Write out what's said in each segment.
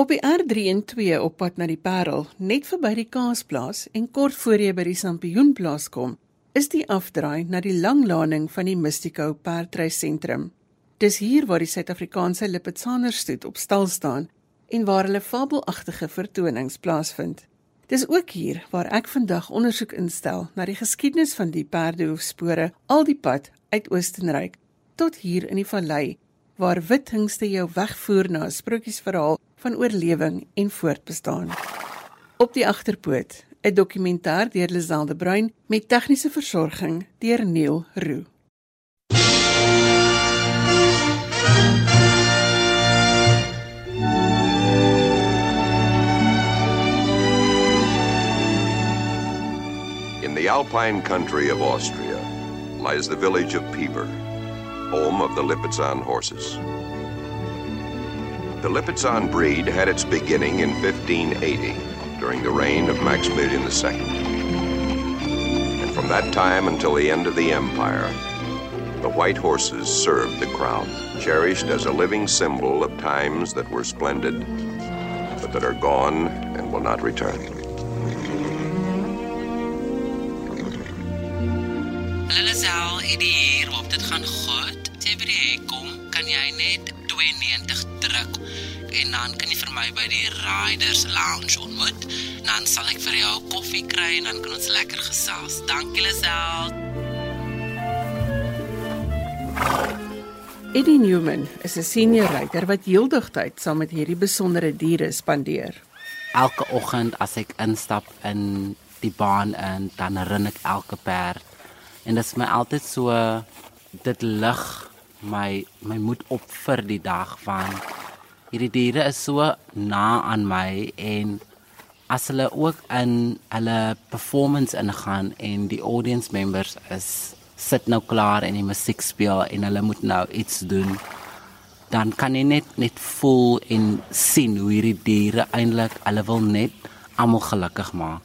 Op die R312 op pad na die Parel, net verby die Kaasplaas en kort voor jy by die Sampioenplaas kom, is die afdraai na die langlaning van die Mystico Perdreisentrum. Dis hier waar die Suid-Afrikaanse Lipetsanerstoet op stal staan en waar hulle fabelagtige vertonings plaasvind. Dis ook hier waar ek vandag ondersoek instel na die geskiedenis van die perdehoefspore al die pad uit Oostenryk tot hier in die vallei waar wit hingste jou wegvoer na 'n sprokiesverhaal van oorlewing en voortbestaan. Op die agterpoot, 'n dokumentêr deur Liselde Bruin met tegniese versorging deur Neil Roo. In the alpine country of Austria lies the village of Pieper, home of the Lipizan horses. The Lipizan breed had its beginning in 1580 during the reign of Maximilian II. And from that time until the end of the empire, the white horses served the crown, cherished as a living symbol of times that were splendid, but that are gone and will not return. Hulle sal hier op dit gaan goed. Kom, kan jy net 92 druk en dan kan jy vir my by die Riders Lounge ontmoet. Dan sal ek vir jou koffie kry en dan kan ons lekker gesels. Dankie Lisel. Eddie Newman is 'n senior ryder wat heeldigtyd saam met hierdie besondere diere spandeer. Elke oggend as ek instap in die baan en dan ren ek elke perd en dit is my altyd so dit lig my my moed op vir die dag van hierdie diere is so na aan my en as hulle ook in hulle performance ingaan en die audience members is sit nou klaar en die musiek speel en hulle moet nou iets doen dan kan jy net net voel en sien hoe hierdie diere eintlik hulle wil net almal gelukkig maak.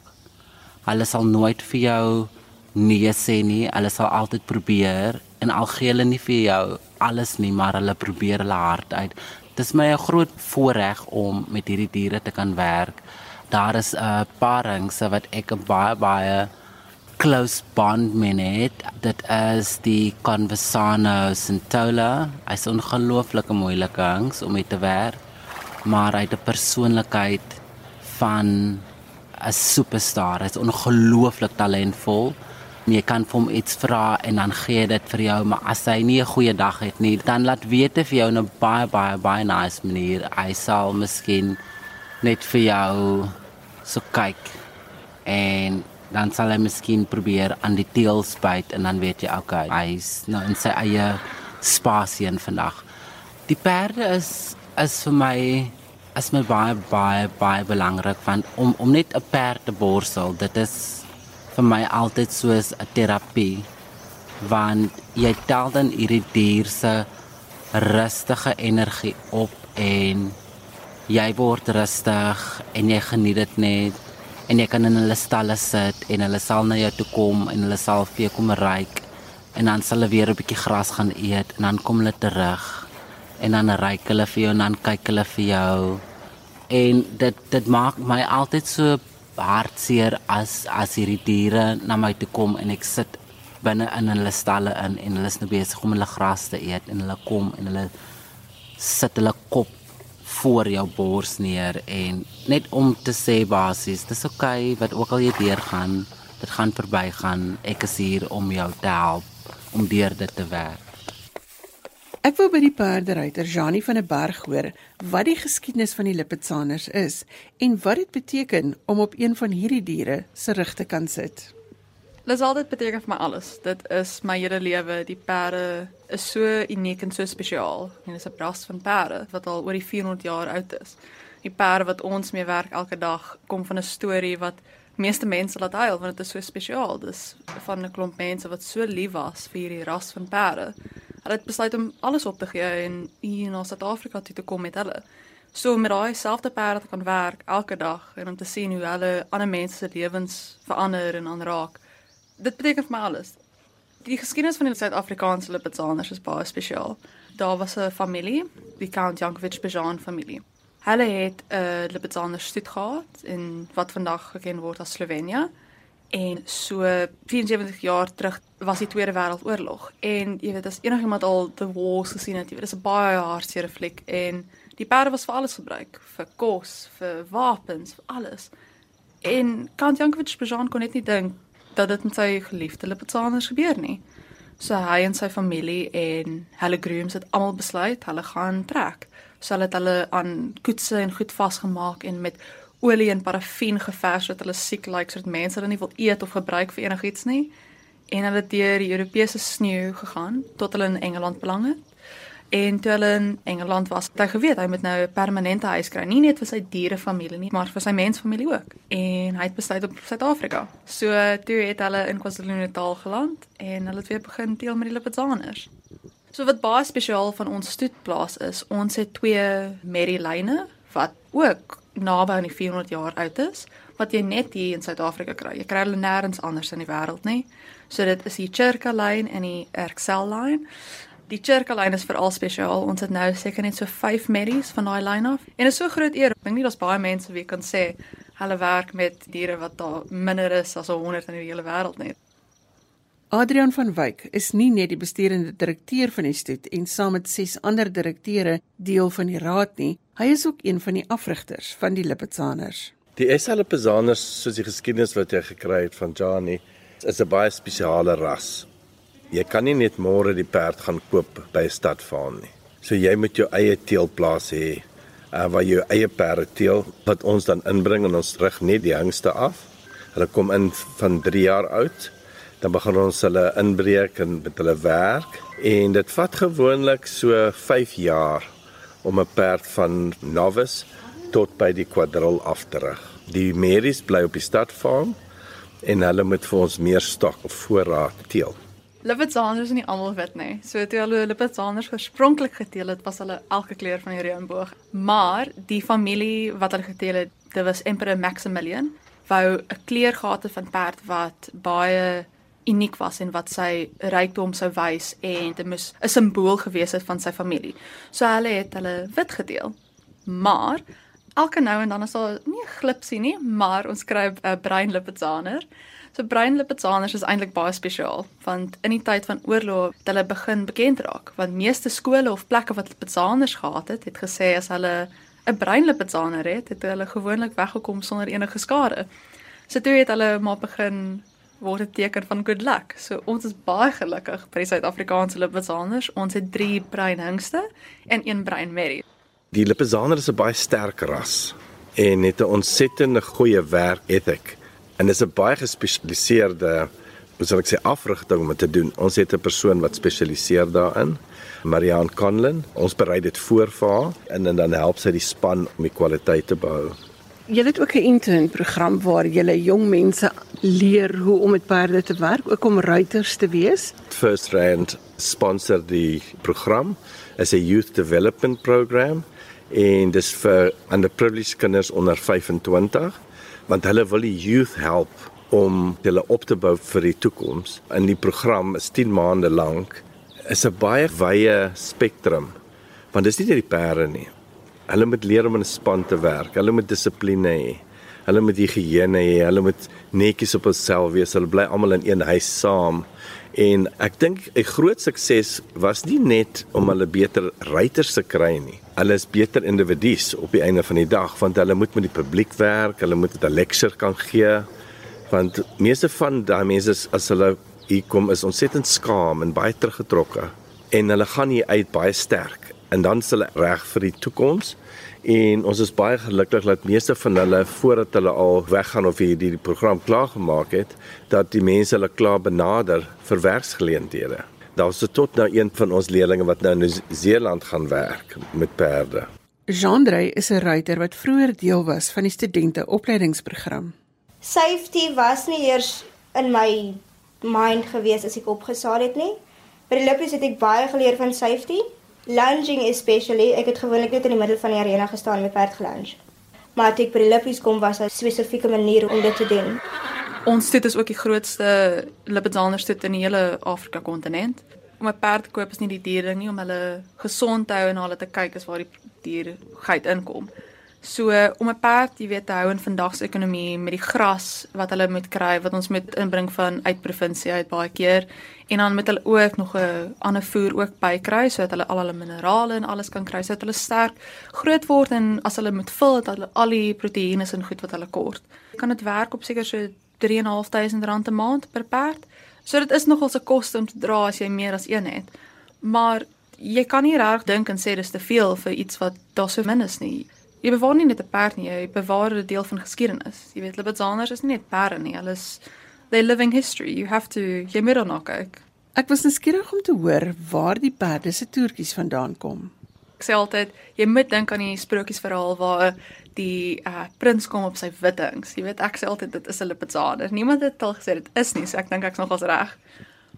Hulle sal nooit vir jou nee sê nie. Hulle sal altyd probeer en al gee hulle nie vir jou alles nie, maar hulle probeer hulle hart uit. Dit is my 'n groot voorreg om met hierdie diere te kan werk. Daar is 'n paar ringse wat ek baie baie close bond met het. Dit is die Conversano Centola. Hy's 'n ongelooflike moeilike hings om mee te werk, maar hy het 'n persoonlikheid van 'n superstar. Hy's ongelooflik talentvol jy kan vir hom iets vra en dan gee dit vir jou, maar as hy nie 'n goeie dag het nie, dan laat weet vir jou 'n baie baie baie nice manier. Hy sal miskien net vir jou so kyk en dan sal hy miskien probeer aan die teels byt en dan weet jy okay, hy's nou in sy eie spasie in vandag. Die perde is is vir my as my baie baie baie belangrik want om om net 'n perd te borsel, dit is vir my altyd soos 'n terapie want jy tel dan hierdie dier se rustige energie op en jy word rustig en jy geniet dit net en jy kan in hulle stalle sit en hulle sal na jou toe kom en hulle sal vir jou kom ryk en dan sal hulle weer 'n bietjie gras gaan eet en dan kom hulle terug en dan ryk hulle vir jou en dan kyk hulle vir jou. En dit dit maak my altyd so hartseer as as hierdie diere na my toe kom en ek sit binne in hulle stalle in en hulle is nou besig om hulle gras te eet en hulle kom en hulle sit hulle kop voor jou bors neer en net om te sê basies dis oukei okay, wat ook al jy deur gaan dit gaan verbygaan ek is hier om jou te help om deur dit te werk Ek wou by die paarderyter Janie van der Berg hoor wat die geskiedenis van die Lipetsaners is en wat dit beteken om op een van hierdie diere se rug te kan sit. Dit sal dit beteken vir my alles. Dit is my hele lewe. Die perde is so uniek en so spesiaal. En dit is 'n ras van perde wat al oor die 400 jaar oud is. Die perde wat ons mee werk elke dag kom van 'n storie wat meeste mense laat huil want dit is so spesiaal. Dis van 'n klomp mense wat so lief was vir hierdie ras van perde. Hulle het besluit om alles op te gee en hier na Suid-Afrika toe te kom met hulle. So met daai selfde perde te kan werk elke dag en om te sien hoe hulle ander mense se lewens verander en aanraak. Dit beteken vir my alles. Die geskiedenis van die Suid-Afrikaanse Lipizaners is baie spesiaal. Daar was 'n familie, die Count Jankovic Bejan familie. Hulle het 'n uh, Lipizzaner stoet gehad in wat vandag geken word as Slovenië. En so 74 jaar terug was die Tweede Wêreldoorlog en jy weet as enigiemand al The Wars gesien het, jy weet dis 'n baie hartseer fliek en die perde was vir alles gebruik, vir kos, vir wapens, vir alles. En Count Jankovic Bejan kon net nie dink dat dit met sy geliefde Lipizaners gebeur nie. So hy en sy familie en hulle grooms het almal besluit hulle gaan trek. So hulle het hulle aan koetse en goed vasgemaak en met olie en parafien gevers sodat hulle siek lyk sodat mense hulle nie wil eet of gebruik vir enigiets nie. En hulle het deur die Europese sneeu gegaan tot hulle in Engeland beland het. En toe hulle in Engeland was, het hy geweet hy moet nou 'n permanente huis kry, nie net vir sy dierefamilie nie, maar vir sy mensfamilie ook. En hy het besluit op Suid-Afrika. So toe het hulle in KwaZulu-Natal geland en hulle het weer begin deel met die Lipizaners. So wat baie spesiaal van ons stoetplaas is, ons het twee Marylyne wat ook naby aan die 400 jaar oud is wat jy net hier in Suid-Afrika kry. Jy kry hulle nêrens anders in die wêreld nie. So dit is die Chirka lyn en die Excel lyn. Die Chirka lyn is veral spesiaal. Ons het nou seker net so 5 merries van daai lyn af. En dit is so groot eer. Ek dink nie daar's baie mense wie kan sê hulle werk met diere wat daar minder is as 100 in die hele wêreld nie. Adrian van Wyk is nie net die besturende direkteur van die stoet en saam met ses ander direkteure deel van die raad nie, hy is ook een van die afrigters van die Lipizaners. Die SA Lipizaners, soos die geskiedenis wat jy gekry het van Jani, is 'n baie spesiale ras. Jy kan nie net môre die perd gaan koop by 'n stadfaal nie. So jy moet jou eie teelplaas hê uh, waar jy eie perde teel wat ons dan inbring en ons rig net die hangste af. Hulle kom in van 3 jaar oud dan begin ons hulle inbreek en met hulle werk en dit vat gewoonlik so 5 jaar om 'n perd van novice tot by die kwadril af te rig. Die meries bly op die stadfarm en hulle moet vir ons meer stok of voorraad teel. Lipizaners is nie almal wit nie. So toe hulle Lipizaners oorspronklik geteel het, was hulle elke kleur van die reënboog. Maar die familie wat hulle geteel het, dit was Emperor Maximilian, wou 'n kleur gehad het van perd wat baie uniek was en wat sy rykdom sou wys en dit moes 'n simbool gewees het van sy familie. So hulle het hulle wit gedeel. Maar elke nou en dan is daar nie 'n glipsie nie, maar ons kry 'n uh, breinlipetsaner. So breinlipetsaners is eintlik baie spesiaal want in die tyd van oorlog het hulle begin bekend raak want meeste skole of plekke wat lipetsaners gehad het, het gesê as hulle 'n breinlipetsaner het, het hulle gewoonlik weggekom sonder enige skade. So toe het hulle maar begin word 'n teken van good luck. So ons is baie gelukkig by die Suid-Afrikaanse Lipizaners. Ons het 3 bruin hingste en 1 bruin merrie. Die Lipizaner is 'n baie sterk ras en het 'n ontsettende goeie werk ethik. En dis 'n baie gespesialiseerde hoe sal ek sê afrigting om te doen. Ons het 'n persoon wat spesialiseer daarin. Marianne Conlin. Ons berei dit voor vir haar en, en dan help sy die span om die kwaliteit te behou. Jy het ook 'n intern program waar jy jong mense leer hoe om met perde te werk, ook om ruiters te wees. First Rand sponsor die program as 'n youth development program en dis vir underprivileged kinders onder 25 want hulle wil die youth help om hulle op te bou vir die toekoms. In die program is 10 maande lank is 'n baie wye spektrum want dis nie net die perde nie Hulle moet leer om in 'n span te werk. Hulle moet dissipline hê. Hulle moet higiëne hê. Hulle moet netjies op hulself wees. Hulle bly almal in een huis saam. En ek dink 'n groot sukses was nie net om hulle beter ruiters te kry nie. Hulle is beter individues op die einde van die dag want hulle moet met die publiek werk, hulle moet 'n lecture kan gee. Want meeste van daai mense as hulle hier kom is ontsettend skaam en baie teruggetrokke en hulle gaan hier uit baie sterk en dan is hulle reg vir die toekoms en ons is baie gelukkig dat meeste van hulle voordat hulle al weggaan of hierdie die program klaar gemaak het dat die mense hulle klaar benader vir werksgeleenthede. Daar's tot nou een van ons leerders wat nou in Nieu-Seeland gaan werk met perde. Jean-Drey is 'n ruiter wat vroeër deel was van die studente opleidingsprogram. Safety was nie eers in my mind gewees as ek opgesaal het nie. By die lippies het ek baie geleer van safety Lunging especially, ek het gewoonlik net in die middel van die arena gestaan met perd gelunge. Maar toe ek by die lippies kom was daar 'n spesifieke manier om dit te doen. Ons stoet is ook die grootste lippedander stoet in die hele Afrika kontinent. Om 'n perd te koop is nie die dier ding nie om hulle gesond te hou en hulle te kyk is waar die dier geit inkom. So om 'n perd, jy weet, te hou in vandag se ekonomie met die gras wat hulle moet kry, wat ons moet inbring van uit provinsie uit baie keer en dan met hulle ook nog 'n ander voer ook bykry sodat hulle al hulle minerale en alles kan kry sodat hulle sterk groot word en as hulle moet vul dat hulle al die proteïene en goed wat hulle kort. Kan dit werk op seker so 3.500 rand 'n maand per perd? So dit is nogal 'n koste om te dra as jy meer as een het. Maar jy kan nie reg dink en sê dis te veel vir iets wat daar so min is nie. Jy bewaar nie net 'n perd nie, jy bewaar 'n deel van geskiedenis. Jy weet, Libatzaners is nie net perde nie, hulle is they living history. You have to jy moet dan kyk. Ek was nuuskierig om te hoor waar die perde se toertjies vandaan kom. Ek sê altyd, jy moet dink aan die sprokiesverhaal waar die uh, prins kom op sy wittings. Jy weet, ek sê altyd dit is 'n Lipizzaner. Niemand het al gesê dit is nie, so ek dink ek's nogals reg.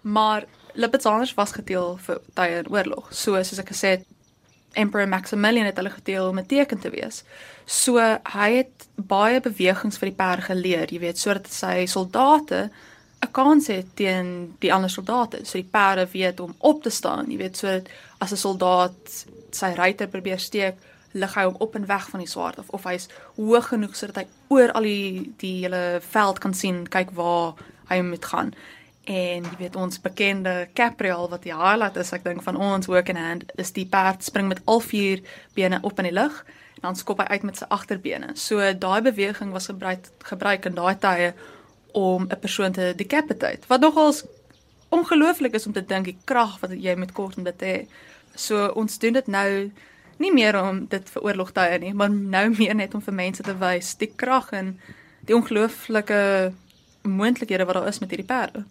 Maar Lipizzaners was gedeel vir tye in oorlog. So soos ek gesê het, Emperor Maximilian het hulle gedeel om 'n teken te wees. So hy het baie bewegings vir die perd geleer, jy weet, sodat sy soldate 'n kans het teen die ander soldate. So die perde weet om op te staan, jy weet, so as 'n soldaat sy ruiter probeer steek, lig hy hom op en weg van die swaard of of hy's hoog genoeg sodat hy oor al die die hele veld kan sien, kyk waar hy moet gaan en jy weet ons bekende Capriol wat die highlight is ek dink van ons work in hand is die perd spring met al vier bene op in die lug en dan skop hy uit met sy agterbene. So daai beweging was gebruik gebruik in daai tye om 'n persoon te decapitate. Wat nogals ongelooflik is om te dink die krag wat jy met kort om dit hê. So ons doen dit nou nie meer om dit vir oorlogtye nie, maar nou meer net om vir mense te wys die krag en die ongelooflike moontlikhede wat daar is met hierdie perde.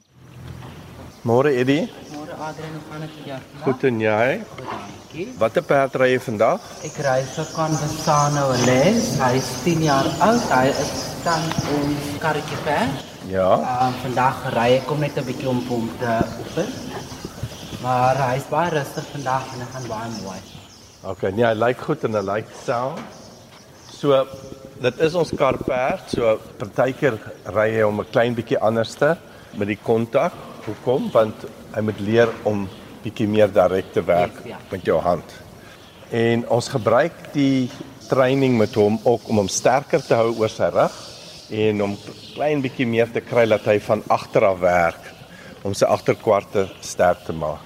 Môre Eddie. Môre Adrian, hoe gaan dit met jou? Goed en jy? Goed, dankie. Watter perd ry jy vandag? Ek ry vir Conversano Les. Hy is 10 jaar oud. Hy is dan ons karretjie perd. Ja. Um, vandag ry ek kom net 'n bietjie om hom te oefen. Maar hy is baie rustig vandag en hy gaan baie mooi. Okay, nee, hy lyk goed en hy lyk sound. So dit is ons karperd. So partykeer ry hy hom 'n klein bietjie anderste met die kontak Hoekom? Want hy moet leer om bietjie meer direk te werk Yes, ja. met jou hand. En ons gebruik die training met hom ook om hom sterker te hou oor sy rug en om klein bietjie meer te kry dat hy van agter af werk om sy agterkwarte sterk te maak.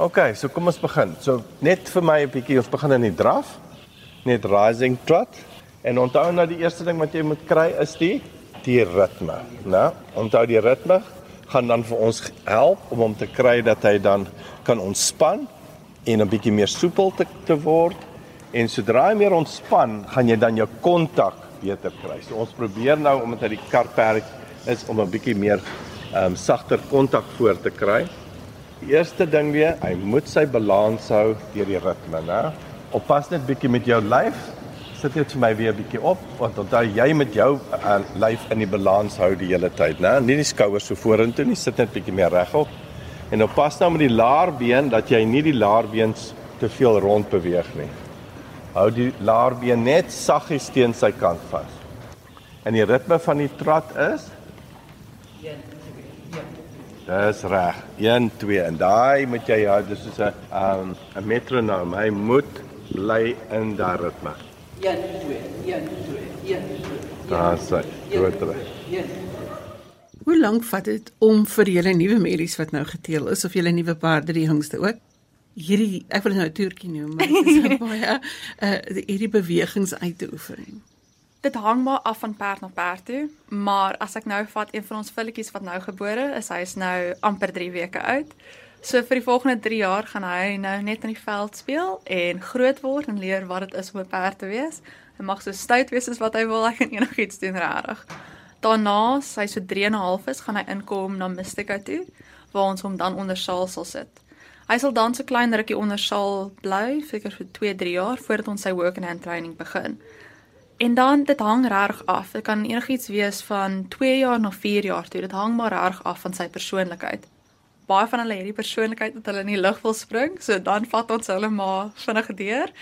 OK, so kom ons begin. So net vir my 'n bietjie, ons begin in die draf. Net rising trot. En onthou nou die eerste ding wat jy moet kry is die die ritme, né? Onthou die ritme gaan dan vir ons help om hom te kry dat hy dan kan ontspan en 'n bietjie meer soepel te, te word. En sodra hy meer ontspan, gaan jy dan jou kontak beter kry. So ons probeer nou omdat hy die karperd is om 'n bietjie meer ehm um, sagter kontak voor te kry. Die eerste ding weer, hy moet sy balans hou deur die ritme, né? Oppas net bietjie met jou lyf. Sit net vir my weer 'n bietjie op want onthou jy met jou uh, lyf in die balans hou die hele tyd, né? Nie die skouers so vorentoe nie, sit net bietjie meer regop. En oppas nou met die laarbeen dat jy nie die laarbeen te veel rond beweeg nie. Hou die laarbeen net saggies teen sy kant vas. En die ritme van die trot is Dis reg. 1 2 en daai moet jy ja, dis soos 'n um 'n metronoom. Hy moet bly in daai ritme. 1 2 1 2 1 2. Daar sê, goed reg. Hoe lank vat dit om vir julle nuwe merries wat nou geteel is of julle nuwe paarde die jongste ook? Hierdie ek wil dit nou 'n toertjie noem, maar dit is nou baie uh hierdie bewegings uit te oefen. Dit hang maar af van perd na perd toe, maar as ek nou vat een van ons filletjies wat nou gebore is, hy is nou amper 3 weke oud. So vir die volgende 3 jaar gaan hy nou net in die veld speel en groot word en leer wat dit is om 'n perd te wees. Hy mag so stout wees as wat hy wil, hy kan enigiets doen regtig. Daarna, as hy so 3 en 'n half is, gaan hy inkom na Mystica toe waar ons hom dan onder saal sal sit. Hy sal dan so klein rukkie onder saal bly, seker vir 2-3 jaar voordat ons sy work and hand training begin. En dan dit hang reg af. Dit kan enigiets wees van 2 jaar na 4 jaar toe. Dit hang maar reg af van sy persoonlikheid. Baie van hulle het die persoonlikheid dat hulle in die lug wil spring, so dan vat ons hulle maar vinnig deur.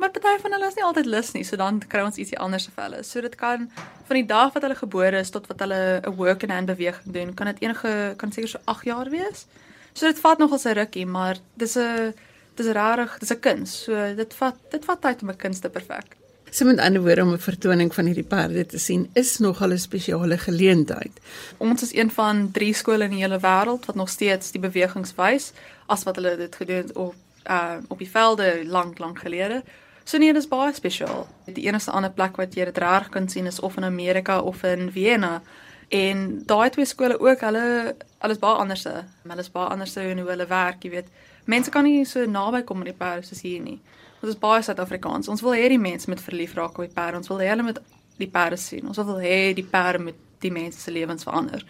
Maar party van hulle is nie altyd lus nie, so dan kry ons ietsie anders vir hulle. So dit kan van die dag wat hulle gebore is tot wat hulle 'n work and hand beweging doen, kan dit enige kan seker so 8 jaar wees. So dit vat nogal 'n rukkie, maar dis 'n dis rarig, dis 'n kuns. So dit vat dit vat tyd om 'n kuns te perfek. So met ander woorde om 'n vertoning van hierdie perde te sien is nogal 'n spesiale geleentheid. Ons is een van 3 skole in die hele wêreld wat nog steeds die bewegings wys as wat hulle dit gedoen op uh op die velde lank lank gelede. So nee, dit is baie spesiaal. Die enigste ander plek wat jy dit reg kan sien is of in Amerika of in Vienna. En daai twee skole ook, hulle is baie anderse. Hulle is baie anderse in hoe hulle werk, jy weet. Mense kan nie so naby kom aan die perde soos hier nie. Ons is baie Suid-Afrikaans. Ons wil hê die mense moet verlief raak op die perde. Ons wil hê hulle moet die perde sien. Ons wil hê die perde moet die mense se lewens verander.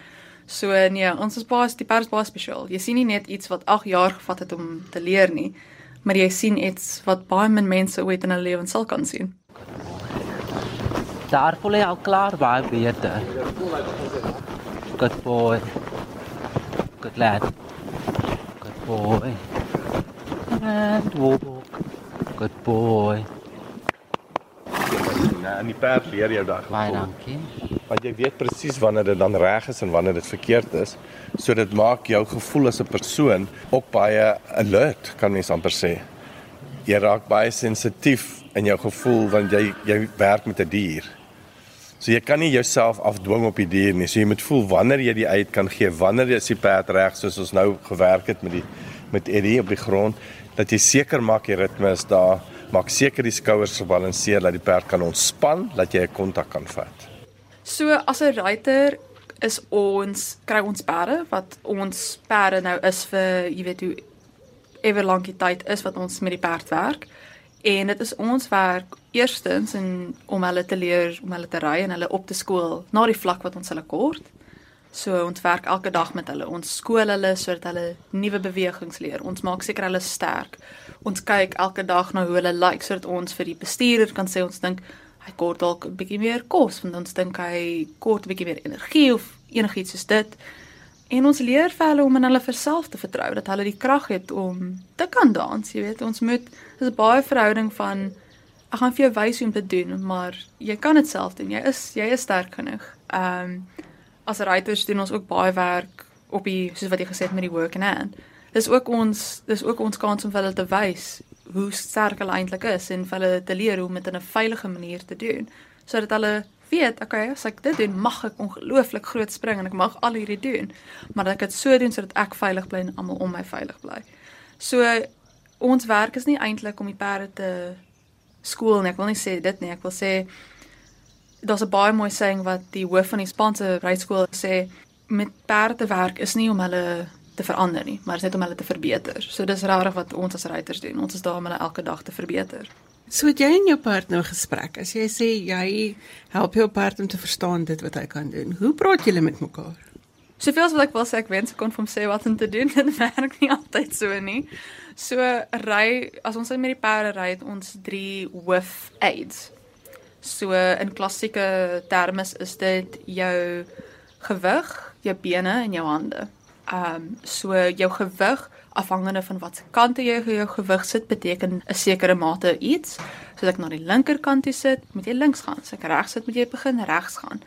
So nee, ons is baie die perde is baie spesiaal. Jy sien nie net iets wat 8 jaar gevat het om te leer nie, maar jy sien iets wat baie min mense ooit in hulle lewens sal kan sien. Daar voel hy al klaar baie beter. Good boy. Good lad. Good boy. And walk. Good boy. En die perd leer jou daai Baie dankie. Want jy weet presies wanneer dit dan reg is en wanneer dit verkeerd is. So dit maak jou gevoel as 'n persoon ook baie alert, kan mens amper sê. Jy raak baie sensitief in jou gevoel want jy jy werk met 'n die dier. So jy kan nie jouself afdwing op die dier nie. So jy moet voel wanneer jy die uit kan gee, wanneer jy die perd reg soos ons nou gewerk het met die met Eddie op die grond, dat jy seker maak die ritme is daar, maak seker die skouers gebalanseer dat die perd kan ontspan, dat jy 'n kontak kan vat. So as 'n ruiter is ons kry ons perde wat ons perde nou is vir jy weet hoe ewer lank die tyd is wat ons met die perd werk. En dit is ons werk eerstens en om hulle te leer om hulle te ry en hulle op te skool na die vlak wat ons hulle kort. So ons werk elke dag met hulle. Ons skool hulle sodat hulle nuwe bewegings leer. Ons maak seker hulle sterk. Ons kyk elke dag na hoe hulle lyk like, sodat ons vir die bestuurder kan sê ons dink hy kort dalk 'n bietjie meer kos want ons dink hy kort 'n bietjie meer energie of enigiets soos dit. En ons leer vir hulle om in hulle verself te vertrou dat hulle die krag het om te kan dans, jy weet. Ons moet dis 'n baie verhouding van ek gaan vir jou wys hoe om te doen, maar jy kan dit self doen. Jy is jy is sterk genoeg. Ehm um, as ruiters doen ons ook baie werk op die soos wat jy gesê het met die work in hand. Dis ook ons dis ook ons kans om vir hulle te wys hoe sterk hulle eintlik is en vir hulle te leer hoe om dit in 'n veilige manier te doen sodat hulle weet, okay, as ek dit doen, mag ek ongelooflik groot spring en ek mag al hierdie doen, maar dat ek dit so doen sodat ek veilig bly en almal om my veilig bly. So ons werk is nie eintlik om die perde te skool nie. Ek wil nie sê dit nie. Ek wil sê daar's 'n baie mooi saying wat die hoof van die Spaanse ryskool sê met perde werk is nie om hulle te verander nie, maar is net om hulle te verbeter. So dis regtig wat ons as ruiters doen. Ons is daar om hulle elke dag te verbeter. So het jy en jou perd nou gesprek. As jy sê jy help jou perd om te verstaan dit wat hy kan doen. Hoe praat julle met mekaar? Soveel as wat ek wil sê ek wens ek kon vir hom sê wat om te doen, dit werk nie altyd so nie. So ry as ons met die perde ry, het ons 3 hoof aids. So in klassieke terme is dit jou gewig, jou bene en jou hande. Ehm um, so jou gewig afhangende van wat se kante jy jou gewig sit beteken 'n sekere mate iets. So as ek na die linkerkant toe sit, moet jy links gaan. As ek regs sit, moet jy begin regs gaan.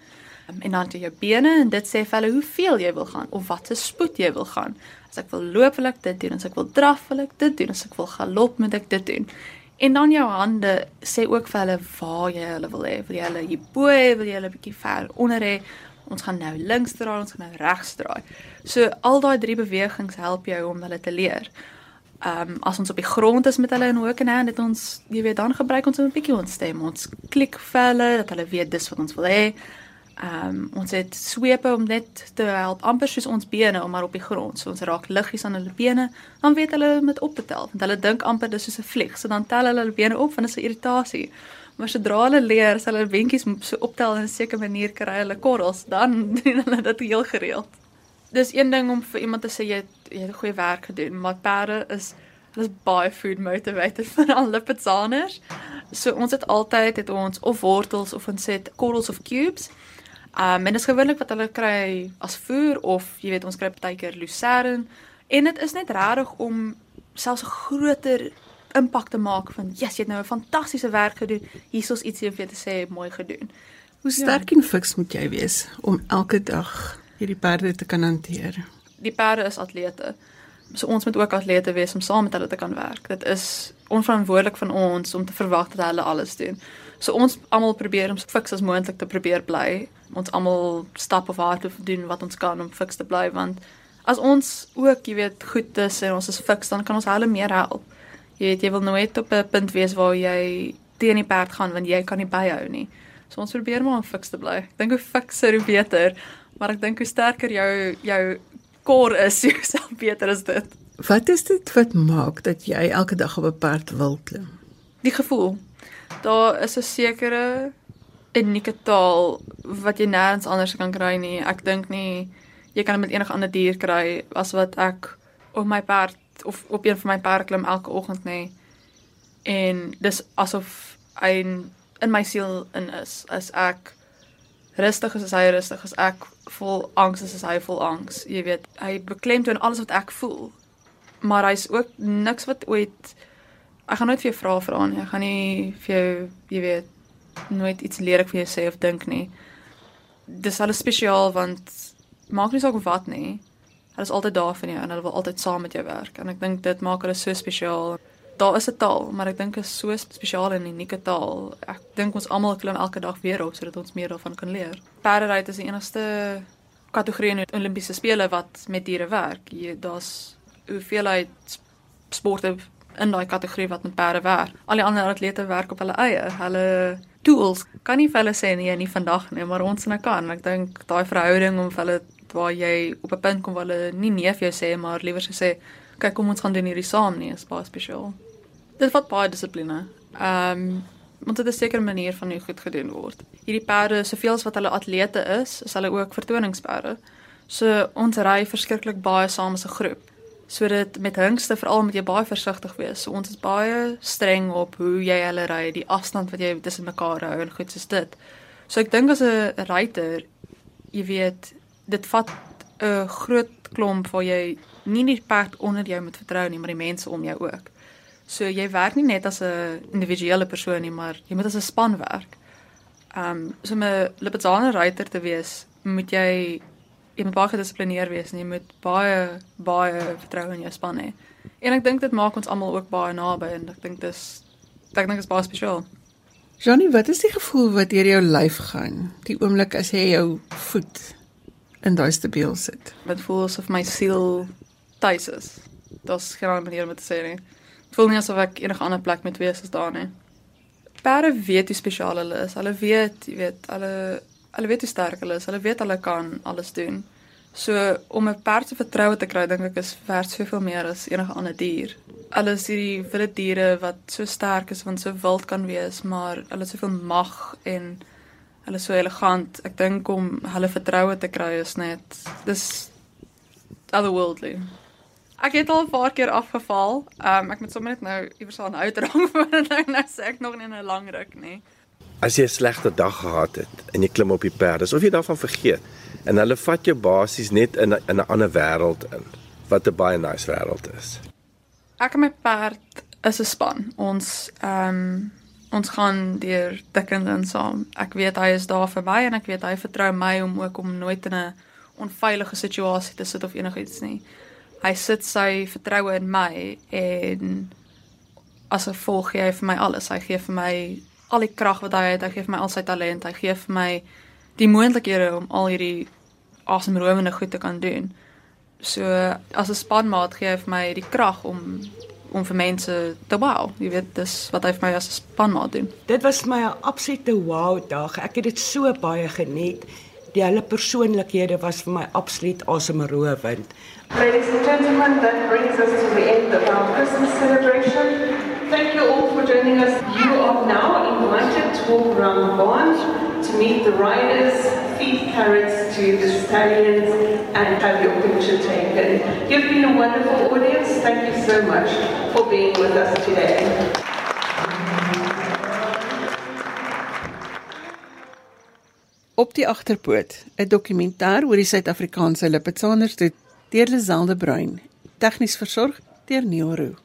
Um, en dan jy jou bene en dit sê vir hulle hoeveel jy wil gaan of wat se spoed jy wil gaan. As ek wil loop, wil ek dit doen. As ek wil draf, wil ek dit doen. As ek wil galop, moet ek dit doen. En dan jou hande sê ook vir hulle waar jy hulle wil hê. Wil jy hulle hierbo hê, wil jy hulle bietjie ver onder hê? Ons gaan nou links draai, ons gaan nou regs draai. So al daai drie bewegings help jou om hulle te leer. Ehm um, as ons op die grond is met hulle in hoek en hand, het ons jy weet dan gebruik ons 'n bietjie ons stem. Ons klik vir hulle dat hulle weet dis wat ons wil hê. Ehm um, ons het swepe om net te help amper soos ons bene om maar op die grond. So ons raak liggies aan hulle bene, dan weet hulle met op te tel want hulle dink amper dis soos 'n vlieg. So dan tel hulle hulle bene op want dit is 'n irritasie. Maar sodra hulle leer, as hulle wentjies so optel in 'n sekere manier kry hulle korrels, dan doen hulle dit heel gereeld. Dis een ding om vir iemand te sê jy het, jy het goeie werk gedoen, maar perde is hulle is baie food motivated vir al lipizaners. So ons het altyd het ons of wortels of ons het korrels of cubes. Um en dit is gewoonlik wat hulle kry as voer of jy weet ons kry partykeer lucerne en dit is net regtig om selfs 'n groter impak te maak van yes, jy het nou 'n fantastiese werk gedoen. Hier is ietsie om vir te sê mooi gedoen. Hoe sterk ja. en fiks moet jy wees om elke dag hierdie perde te kan hanteer? Die perde is atlete. So ons moet ook atlete wees om saam met hulle te kan werk. Dit is onverantwoordelik van ons om te verwag dat hulle alles doen. So ons almal probeer om so fiks as moontlik te probeer bly. Ons almal stap of hard doen wat ons kan om fiks te bly want as ons ook, jy weet, goed is en ons is fiks, dan kan ons hulle meer help. Jy weet jy wil nooit op 'n punt wees waar jy teen die perd gaan want jy kan nie byhou nie. So ons probeer maar om fiks te bly. Ek dink hoe fikser hoe beter, maar ek dink hoe sterker jou jou kor is, hoe self beter is dit. Wat is dit wat maak dat jy elke dag op 'n perd wil klim? Die gevoel. Daar is 'n sekere unieke taal wat jy nêrens anders kan kry nie. Ek dink nie jy kan dit met enige ander dier kry as wat ek op my perd of op een van my perde klim elke oggend nê. En dis asof hy in my siel in is. As ek rustig is, is hy rustig. As ek vol angs is, is hy vol angs. Jy weet, hy beklemtoon alles wat ek voel maar hy's ook niks wat ooit ek gaan nooit vir jou vra vra nie. Ek gaan nie vir jou, jy weet, nooit iets lelik vir jou sê of dink nie. Dis alles spesiaal want maak nie saak wat nie. Hulle is altyd daar vir jou en hulle wil altyd saam met jou werk en ek dink dit maak hulle so spesiaal. Daar is 'n taal, maar ek dink is so spesiaal en unieke taal. Ek dink ons almal klim elke dag weer op sodat ons meer daarvan kan leer. Paradise is die enigste kategorie in die Olimpiese spele wat met diere werk. Jy daar's hoeveelheid sporte in daai kategorie wat met perde werk. Al die ander atlete werk op hulle eie. Hulle tools kan nie vir hulle sê nee, nie vandag nie, maar ons nou kan. Ek dink daai verhouding om vir hulle waar jy op 'n punt kom waar hulle nie nee vir jou sê maar liewer sê kyk kom ons gaan doen hierdie saam nie, is baie spesiaal. Dit vat baie dissipline. Ehm um, want dit is 'n sekere manier van hoe goed gedoen word. Hierdie perde, soveel as wat hulle atlete is, is hulle ook vertoningsperde. So ons ry verskriklik baie saam as 'n groep sodat met hingste veral moet jy baie versigtig wees. So ons is baie streng op hoe jy hulle ry, die afstand wat jy tussen mekaar hou en goed soos dit. So ek dink as 'n ryter, jy weet, dit vat 'n groot klomp waar jy nie net perd onder jou moet vertrou nie, maar die mense om jou ook. So jy werk nie net as 'n individuele persoon nie, maar jy moet as 'n span werk. Ehm um, so 'n Lipizzaner ryter te wees, moet jy jy moet baie gedissiplineerd wees en jy moet baie baie vertroue in jou span hê. En ek dink dit maak ons almal ook baie naby en ek dink dis ek dink dit is baie spesiaal. Johnny, wat is die gevoel wat deur jou lyf gaan? Die oomblik as jy jou voet in daai stabiel sit. Dit voel asof my siel tuis is. Dit's geen ander manier om te sê nie. Dit voel nie asof ek enige ander plek moet wees as daar nie. Perde weet hoe spesiaal hulle is. Hulle weet, jy weet, hulle hulle weet hoe sterk hulle is. Hulle weet hulle kan alles doen. So om 'n perd se vertroue te kry, dink ek is werd soveel meer as enige ander dier. Hulle is hierdie wilde diere wat so sterk is want so wild kan wees, maar hulle het soveel mag en hulle is so elegant. Ek dink om hulle vertroue te kry is net dis otherworldly. Ek het al 'n paar keer afgeval. Um ek moet sommer net nou iewers aan uitdrang voordat ek nou sê ek nog nie 'n lang ruk nie as jy 'n slegte dag gehad het en jy klim op die perd, asof jy daarvan vergeet en hulle vat jou basies net in 'n in 'n ander wêreld in wat 'n baie nice wêreld is. Ek en my perd is 'n span. Ons ehm um, ons gaan deur dik en dun saam. Ek weet hy is daar vir my en ek weet hy vertrou my om ook om nooit in 'n onveilige situasie te sit of enigiets nie. Hy sit sy vertroue in my en as gevolg gee hy vir my alles. Hy gee vir my al die krag wat hy het, hy gee vir my al sy talent, hy gee vir my die moontlikhede om al hierdie asemrowende goed te kan doen. So as 'n spanmaat gee hy vir my die krag om om vir mense te wow. Jy weet, dis wat hy vir my as 'n spanmaat doen. Dit was my 'n absolute wow dag. Ek het dit so baie geniet. Die hele persoonlikhede was vir my absoluut asemrowend. Ladies and gentlemen, that brings us to the end of our Christmas celebration. Thank you all for joining us. You are now invited to walk around barn to meet the riders, feed carrots to the stallions, and have your picture taken. You've been a wonderful audience. Thank you so much for being with us today. Op die agterpoot, 'n dokumentêr oor die Suid-Afrikaanse Lipizzaner deur Liselde Bruin, tegnies versorg deur Neil.